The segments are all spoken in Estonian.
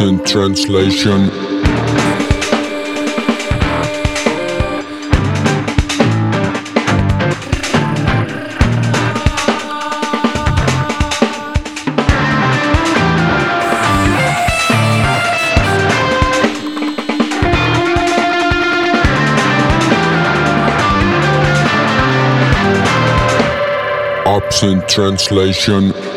Absent translation. Absent translation.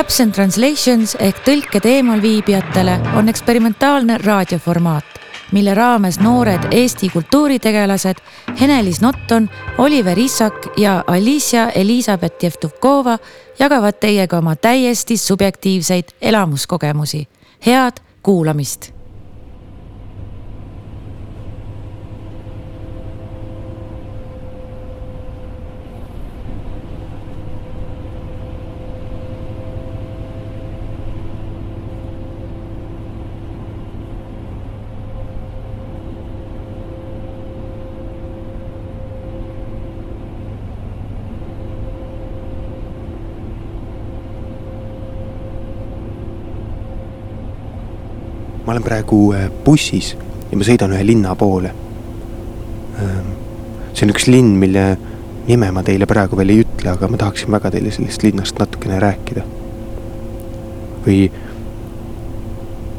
Absent Translations ehk tõlked eemalviibijatele on eksperimentaalne raadioformaat, mille raames noored Eesti kultuuritegelased Henelis Notton, Oliver Issak ja Alicia Elizabeth Jevtukova jagavad teiega oma täiesti subjektiivseid elamuskogemusi. head kuulamist ma olen praegu äh, bussis ja ma sõidan ühe linna poole. Ähm, see on üks linn, mille nime ma teile praegu veel ei ütle, aga ma tahaksin väga teile sellest linnast natukene rääkida. või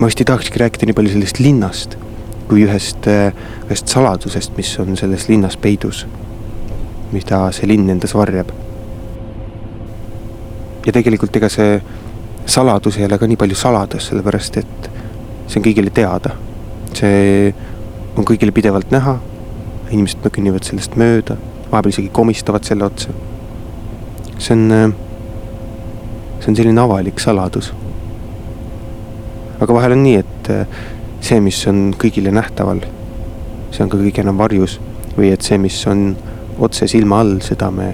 ma vist ei tahakski rääkida nii palju sellest linnast, kui ühest, äh, ühest saladusest, mis on selles linnas peidus. mida see linn endas varjab. ja tegelikult ega see saladus ei ole ka nii palju saladus, sellepärast et see on kõigile teada. see on kõigile pidevalt näha, inimesed kõnnivad sellest mööda, vahepeal isegi komistavad selle otsa. see on, see on selline avalik saladus. aga vahel on nii, et see, mis on kõigile nähtaval, see on ka kõige enam varjus või et see, mis on otse silma all, seda me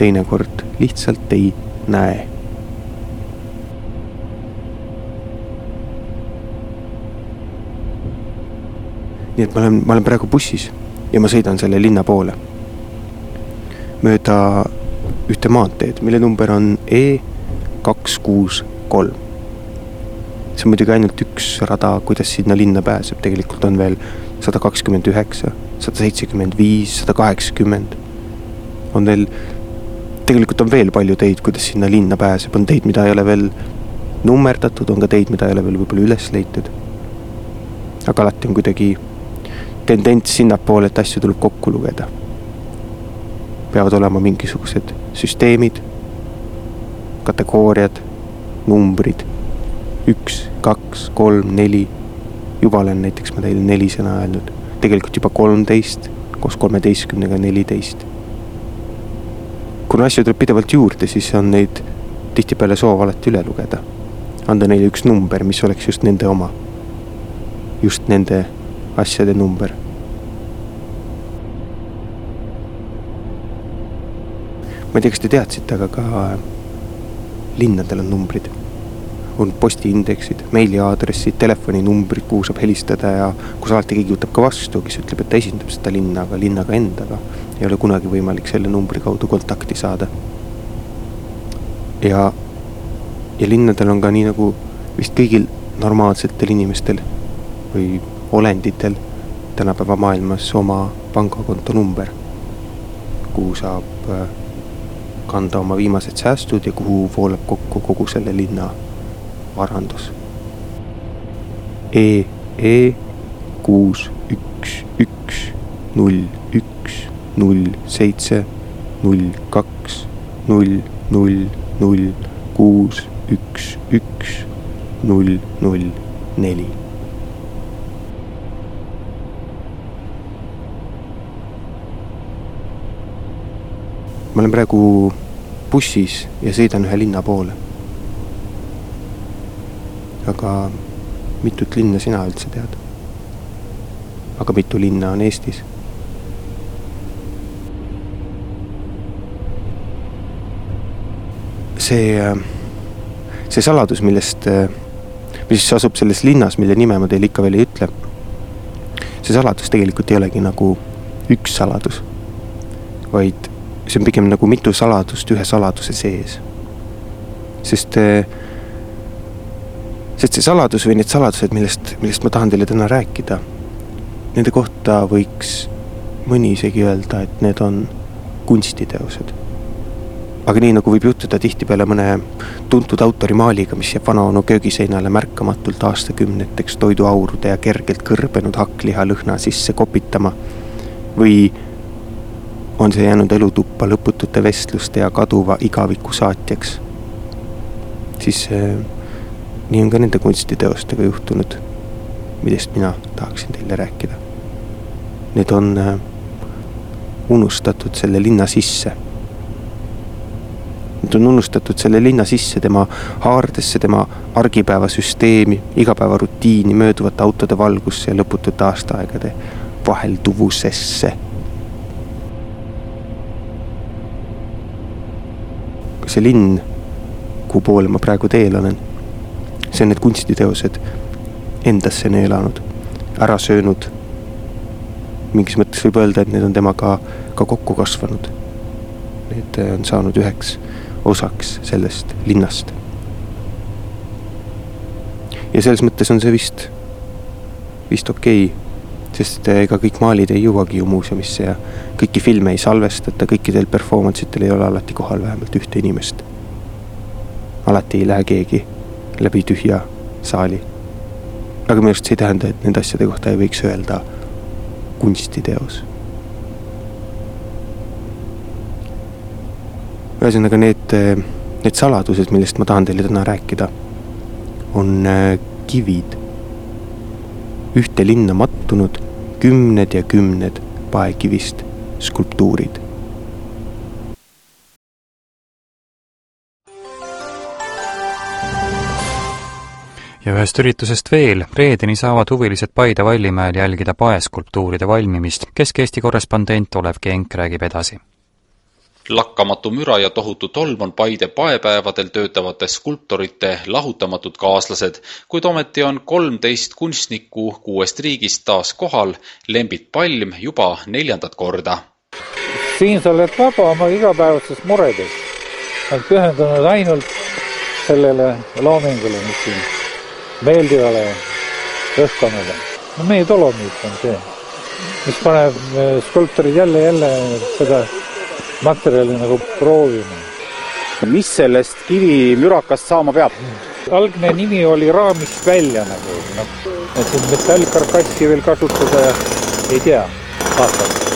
teinekord lihtsalt ei näe nii et ma olen, ma olen praegu bussis ja ma sõidan selle linna poole. mööda ühte maanteed, mille number on E kaks kuus kolm. see on muidugi ainult üks rada, kuidas sinna linna pääseb, tegelikult on veel sada kakskümmend üheksa, sada seitsekümmend viis, sada kaheksakümmend. on veel, tegelikult on veel palju teid, kuidas sinna linna pääseb, on teid, mida ei ole veel nummerdatud, on ka teid, mida ei ole veel võib-olla üles leitud. aga alati on kuidagi tendents sinnapoole, et asju tuleb kokku lugeda. peavad olema mingisugused süsteemid, kategooriad, numbrid, üks, kaks, kolm, neli. juba olen näiteks ma teile neli sõna öelnud, tegelikult juba kolmteist, koos kolmeteistkümnega neliteist. kuna asju tuleb pidevalt juurde, siis on neid tihtipeale soov alati üle lugeda. anda neile üks number, mis oleks just nende oma. just nende asjade number. ma ei tea, kas te teadsite, aga ka linnadel on numbrid. on postiindeksid, meiliaadressid, telefoninumbrid, kuhu saab helistada ja kus alati keegi võtab ka vastu, kes ütleb, et ta esindab seda linna, aga linnaga endaga ei ole kunagi võimalik selle numbri kaudu kontakti saada. ja, ja linnadel on ka nii nagu vist kõigil normaalsetel inimestel või olenditel tänapäeva maailmas oma pangakonto number, kuhu saab äh, kanda oma viimased säästud ja kuhu voolab kokku kogu selle linna varandus. E, E kuus, üks, üks, null, üks, null, seitse, null, kaks, null, null, null, kuus, üks, üks, null, null, neli ma olen praegu bussis ja sõidan ühe linna poole. aga mitut linna sina üldse tead? aga mitu linna on Eestis? see, see saladus, millest, mis asub selles linnas, mille nime ma teile ikka veel ei ütle. see saladus tegelikult ei olegi nagu üks saladus, vaid see on pigem nagu mitu saladust ühe saladuse sees. sest sest see saladus või need saladused, millest, millest ma tahan teile täna rääkida, nende kohta võiks mõni isegi öelda, et need on kunstiteosed. aga nii, nagu võib juhtuda tihtipeale mõne tuntud autori maaliga, mis jääb vanaonu köögiseinale märkamatult aastakümneteks toiduaurude ja kergelt kõrbenud hakkliha lõhna sisse kopitama või on see jäänud elutuppa lõputute vestluste ja kaduva igaviku saatjaks, siis nii on ka nende kunstiteostega juhtunud, millest mina tahaksin teile rääkida. Need on äh, unustatud selle linna sisse. Need on unustatud selle linna sisse, tema haardesse, tema argipäevasüsteemi, igapäevarutiini, mööduvate autode valgusse ja lõputute aastaaegade vahelduvusesse. See linn, kuhu poole ma praegu teel olen, see on need kunstiteosed endasse neelanud, ära söönud mingis mõttes võib öelda, et need on temaga ka kokku kasvanud. Need on saanud üheks osaks sellest linnast. ja selles mõttes on see vist, vist okei okay,, sest ega kõik maalid ei jõuagi ju muuseumisse ja kõiki filme ei salvestata, kõikidel performance itel ei ole alati kohal vähemalt ühte inimest. alati ei lähe keegi läbi tühja saali. aga minu arust see ei tähenda, et nende asjade kohta ei võiks öelda kunstiteos. ühesõnaga need, need saladused, millest ma tahan teile täna rääkida, on äh, kivid. ühte linna mattunud kümned ja kümned paekivist skulptuurid ja ühest üritusest veel, reedeni saavad huvilised Paide Vallimäel jälgida paeskulptuuride valmimist. Kesk-Eesti korrespondent Olev Genk räägib edasi. Lakkamatu müra ja tohutu tolm on Paide paepäevadel töötavate skulptorite lahutamatud kaaslased, kuid ometi on kolmteist kunstnikku kuuest riigist taas kohal, Lembit Palm juba neljandat korda. siin sa oled vaba oma igapäevastest muredest, oled pühendunud ainult sellele loomingule, mis siin meeldivale õhkkonnale. no meie dolomiit on see, mis paneb eh, skulptorid jälle, jälle seda materjali nagu proovima. mis sellest kivimürakast saama peab? algne nimi oli raamist välja nagu, noh, et metallkarkassi veel kasutada ei tea, vaatame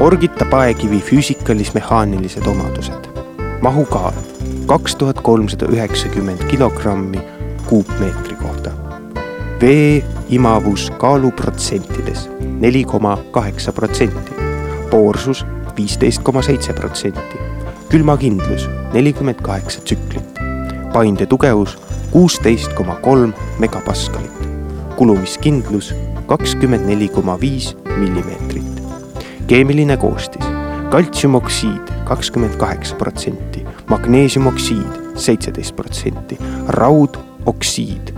Orgita paekivi füüsikalis-mehaanilised omadused. mahukaal kaks tuhat kolmsada üheksakümmend kilogrammi kuupmeetri kohta. vee imavus kaaluprotsentides neli koma kaheksa protsenti, poorsus viisteist koma seitse protsenti, külmakindlus nelikümmend kaheksa tsüklit, painde tugevus kuusteist koma kolm megapaskalit, kulumiskindlus kakskümmend neli koma viis millimeetrit keemiline koostis kaltsiumoksiid kakskümmend kaheksa protsenti, magneesiumoksiid seitseteist protsenti, raudoksiid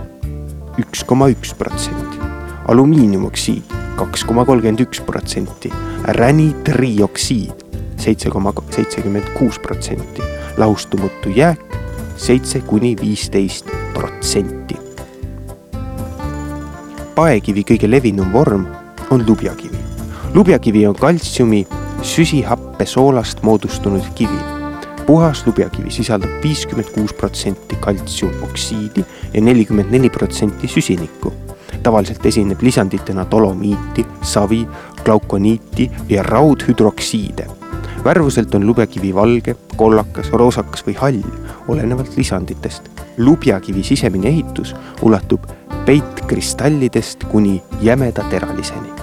üks koma üks protsenti, alumiiniumoksiid kaks koma kolmkümmend üks protsenti, ränitrioksiid seitse koma seitsekümmend kuus protsenti, lahustumatu jääk seitse kuni viisteist protsenti. paekivi kõige levinum vorm on lubjakivi lubjakivi on kaltsiumi süsihappesoolast moodustunud kivi. puhas lubjakivi sisaldab viiskümmend kuus protsenti kaltsiumoksiidi ja nelikümmend neli protsenti süsinikku. tavaliselt esineb lisanditena dolomiiti, savi, glaukoniiti ja raudhüdroksiide. värvuselt on lubjakivi valge, kollakas, roosakas või hall, olenevalt lisanditest. lubjakivi sisemine ehitus ulatub peitkristallidest kuni jämeda teraliseni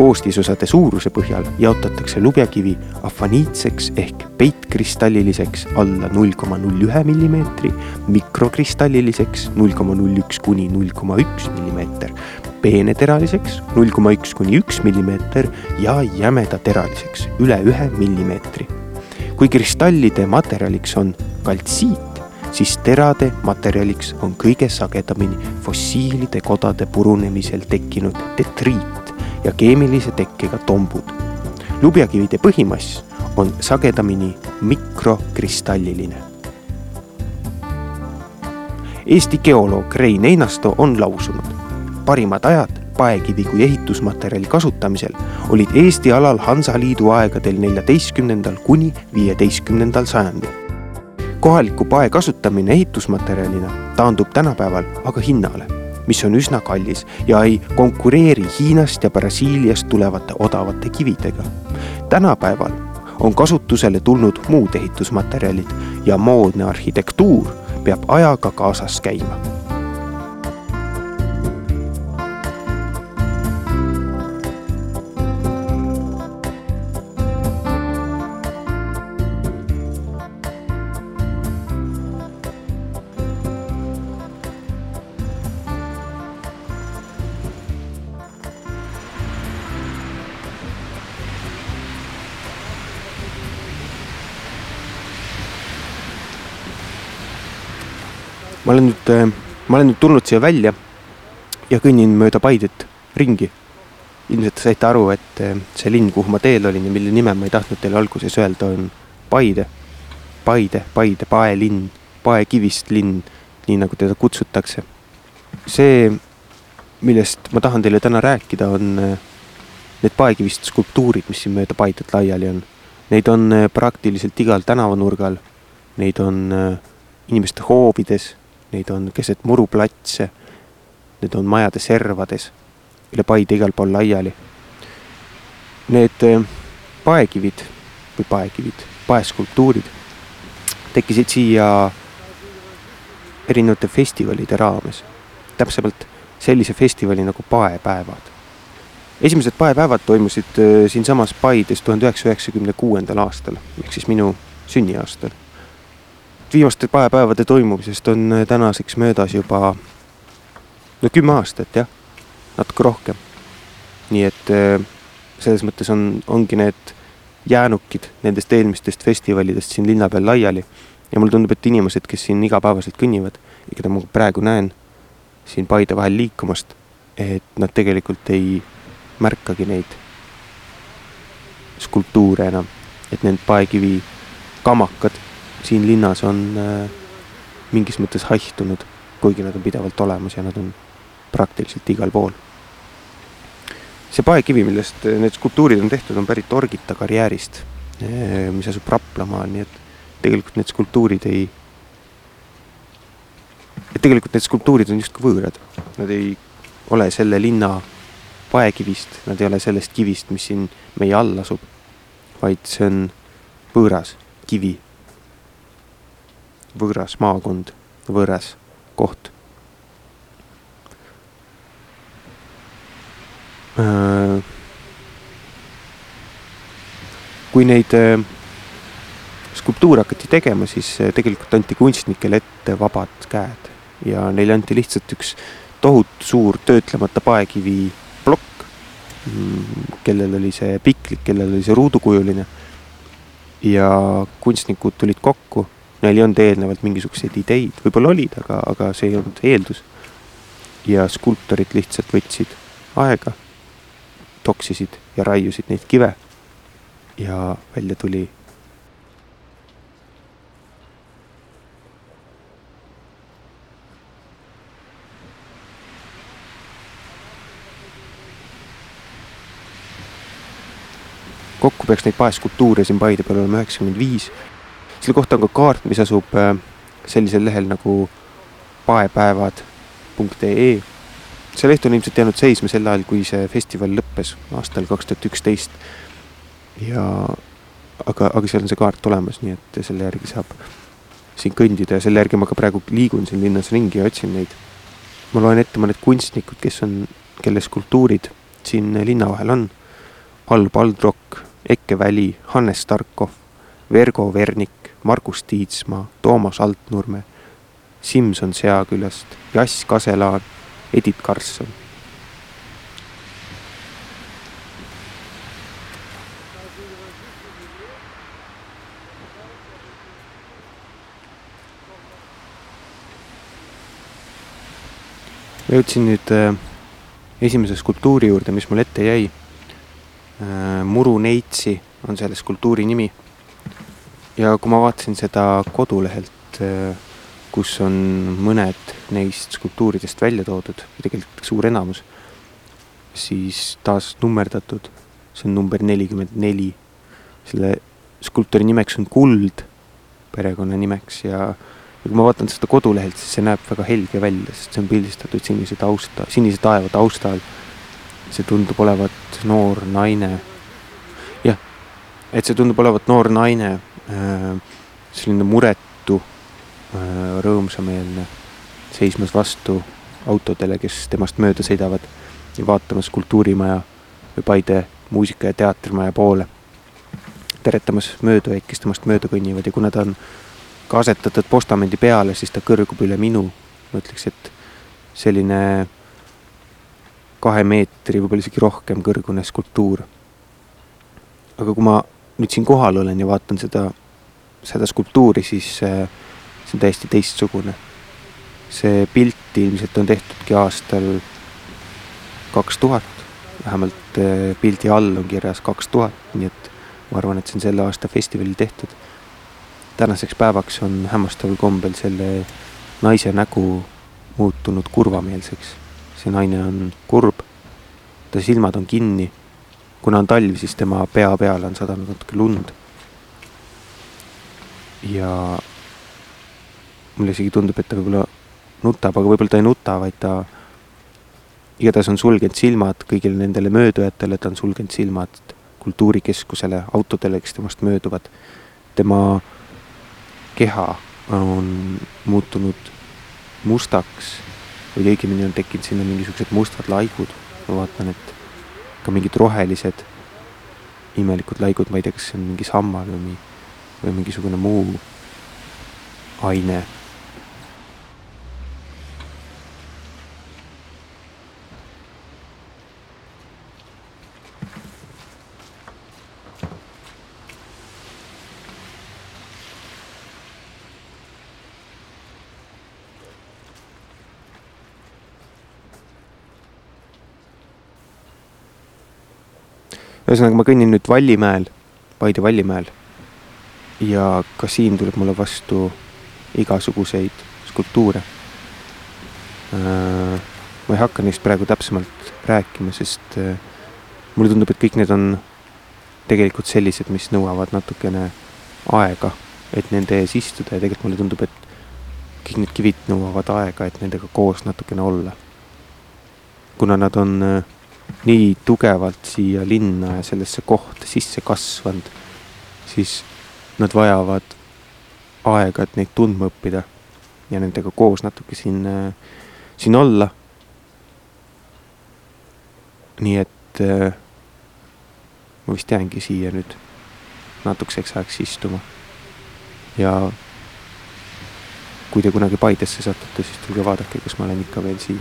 koostisosade suuruse põhjal jaotatakse lubjakivi afaniitseks ehk peitkristaliliseks alla null koma null ühe millimeetri, mikrokristalliliseks null koma null üks kuni null koma üks millimeeter, peeneteraliseks null koma üks kuni üks millimeeter ja jämedateraliseks üle ühe millimeetri. kui kristallide materjaliks on kaltsiit, siis terade materjaliks on kõige sagedamini fossiilide kodade purunemisel tekkinud detriit ja keemilise tekkega tombud. lubjakivide põhimass on sagedamini mikrokristalliline. Eesti geoloog Rein Einasto on lausunud, parimad ajad paekivi kui ehitusmaterjali kasutamisel olid Eesti alal Hansaliidu aegadel neljateistkümnendal kuni viieteistkümnendal sajandil. kohaliku pae kasutamine ehitusmaterjalina taandub tänapäeval aga hinnale mis on üsna kallis ja ei konkureeri Hiinast ja Brasiiliast tulevate odavate kividega. tänapäeval on kasutusele tulnud muud ehitusmaterjalid ja moodne arhitektuur peab ajaga kaasas käima ma olen nüüd, äh, ma olen nüüd tulnud siia välja ja kõnnin mööda Paidet ringi. ilmselt te saite aru, et äh, see linn, kuhu ma teel olin ja mille nime ma ei tahtnud teile alguses öelda, on Paide. Paide, Paide, paelinn, paekivist linn, nii nagu teda kutsutakse. see, millest ma tahan teile täna rääkida, on äh, need paekivist skulptuurid, mis siin mööda Paidet laiali on. Neid on praktiliselt igal tänavanurgal, neid on inimeste hoovides neid on keset muruplatse, need on majade servades, üle Paide igal pool laiali. Need äh, paekivid või paekivid, paeskulptuurid tekkisid siia erinevate festivalide raames. täpsemalt sellise festivali nagu paepäevad. esimesed paepäevad toimusid äh, siinsamas Paides tuhande üheksasaja üheksakümne kuuendal aastal, ehk siis minu sünniaastal viimaste paepäevade toimumisest on äh, tänaseks möödas juba no kümme aastat jah, natuke rohkem. nii et äh, selles mõttes on, ongi need jäänukid nendest eelmistest festivalidest siin linna peal laiali. ja mulle tundub, et inimesed, kes siin igapäevaselt kõnnivad ja keda ma praegu näen siin Paide vahel liikumast, et nad tegelikult ei märkagi neid skulptuure enam, et need paekivi kamakad siin linnas on äh, mingis mõttes haihtunud, kuigi nad on pidevalt olemas ja nad on praktiliselt igal pool. see paekivi, millest äh, need skulptuurid on tehtud, on pärit Orgita karjäärist, äh, mis asub Raplamaal, nii et tegelikult need skulptuurid ei, et tegelikult need skulptuurid on justkui võõrad, nad ei ole selle linna paekivist, nad ei ole sellest kivist, mis siin meie all asub, vaid see on võõras kivi võõras maakond, võõras koht. Äh, kui neid äh, skulptuure hakati tegema, siis äh, tegelikult anti kunstnikele ette vabad käed ja neile anti lihtsalt üks tohutu suur töötlemata paekivi plokk, mm, kellel oli see piklik, kellel oli see ruudukujuline. ja kunstnikud tulid kokku neil ei olnud eelnevalt mingisuguseid ideid, võib-olla olid, aga, aga see ei olnud eeldus. ja skulptorid lihtsalt võtsid aega, toksisid ja raiusid neid kive ja välja tuli kokku peaks neid paeskulptuure siin Paide peal olema üheksakümmend viis selle kohta on ka kaart, mis asub äh, sellisel lehel nagu paepäevad.ee see leht on ilmselt jäänud seisma sel ajal, kui see festival lõppes aastal kaks tuhat üksteist. ja aga, aga seal on see kaart olemas, nii et selle järgi saab siin kõndida ja selle järgi ma ka praegu liigun siin linnas ringi ja otsin neid. ma loen ette mõned kunstnikud, kes on, kelle skulptuurid siin linna vahel on. Al Baldrok, Eke Väli, Hannes Starkov, Vergo Vernik, Margus Tiitsmaa, Toomas Altnurme, Simson Seakülast, Jass Kaselaan, Edith Karlsson. ma jõudsin nüüd äh, esimese skulptuuri juurde, mis mul ette jäi äh,. Muru Neitsi on selle skulptuuri nimi. Ja kui ma vaatasin seda kodulehelt kus on mõned neist skulptuuridest välja toodud, või tegelikult suur enamus, siis taas nummerdatud, see on number nelikümmend neli. selle skulptori nimeks on Kuld, perekonnanimeks ja ja kui ma vaatan seda kodulehelt, siis see näeb väga helge välja, sest see on pildistatud sinise tausta, sinise taeva taustal. see tundub olevat noor naine. Et see tundub olevat noor naine, äh, selline muretu, äh, rõõmsameelne, seismas vastu autodele, kes temast mööda sõidavad ja vaatamas kultuurimaja või Paide muusika- ja teatrimaja poole. teretamas möödujaid, kes temast mööda kõnnivad ja kuna ta on ka asetatud postamendi peale, siis ta kõrgub üle minu. ma ütleks, et selline kahe meetri, võib-olla isegi rohkem kõrgune skulptuur. aga kui ma nüüd siin kohal olen ja vaatan seda, seda skulptuuri, siis see on täiesti teistsugune. see pilt ilmselt on tehtudki aastal kaks tuhat, vähemalt eh, pildi all on kirjas kaks tuhat, nii et ma arvan, et see on selle aasta festivalil tehtud tänaseks päevaks on hämmastaval kombel selle naise nägu muutunud kurvameelseks. see naine on kurb, ta silmad on kinni. Kuna on talv, siis tema pea peale on sadanud natuke lund. ja mulle isegi tundub, et ta võib-olla nutab, aga võib-olla ta ei nuta, vaid ta igatahes on sulgenud silmad kõigile nendele möödujatele, ta on sulgenud silmad kultuurikeskusele, autodele, kes temast mööduvad. tema keha on muutunud mustaks või õigemini on tekkinud sinna mingisugused mustad laigud. ma vaatan, et ka mingid rohelised imelikud laigud, ma ei tea, kas see on mingi sammal või, või mingisugune muu aine ühesõnaga, ma kõnnin nüüd Vallimäel, Paide Vallimäel. ja ka siin tuleb mulle vastu igasuguseid skulptuure. Äh, ma ei hakka neist praegu täpsemalt rääkima, sest äh, mulle tundub, et kõik need on tegelikult sellised, mis nõuavad natukene aega, et nende ees istuda ja tegelikult mulle tundub, et kõik need kivid nõuavad aega, et nendega koos natukene olla. kuna nad on äh, nii tugevalt siia linna ja sellesse kohta sisse kasvanud, siis nad vajavad aega, et neid tundma õppida ja nendega koos natuke siin, siin olla. nii et äh, ma vist jäängi siia nüüd natukeseks ajaks istuma. ja kui te kunagi Paidesse satute, siis tulge vaadake, kas ma olen ikka veel siin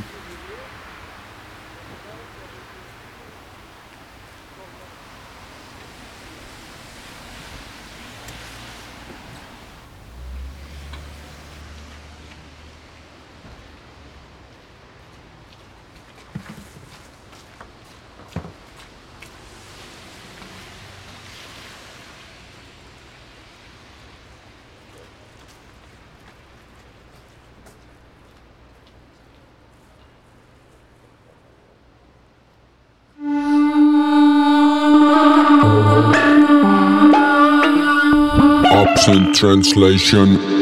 Absent translation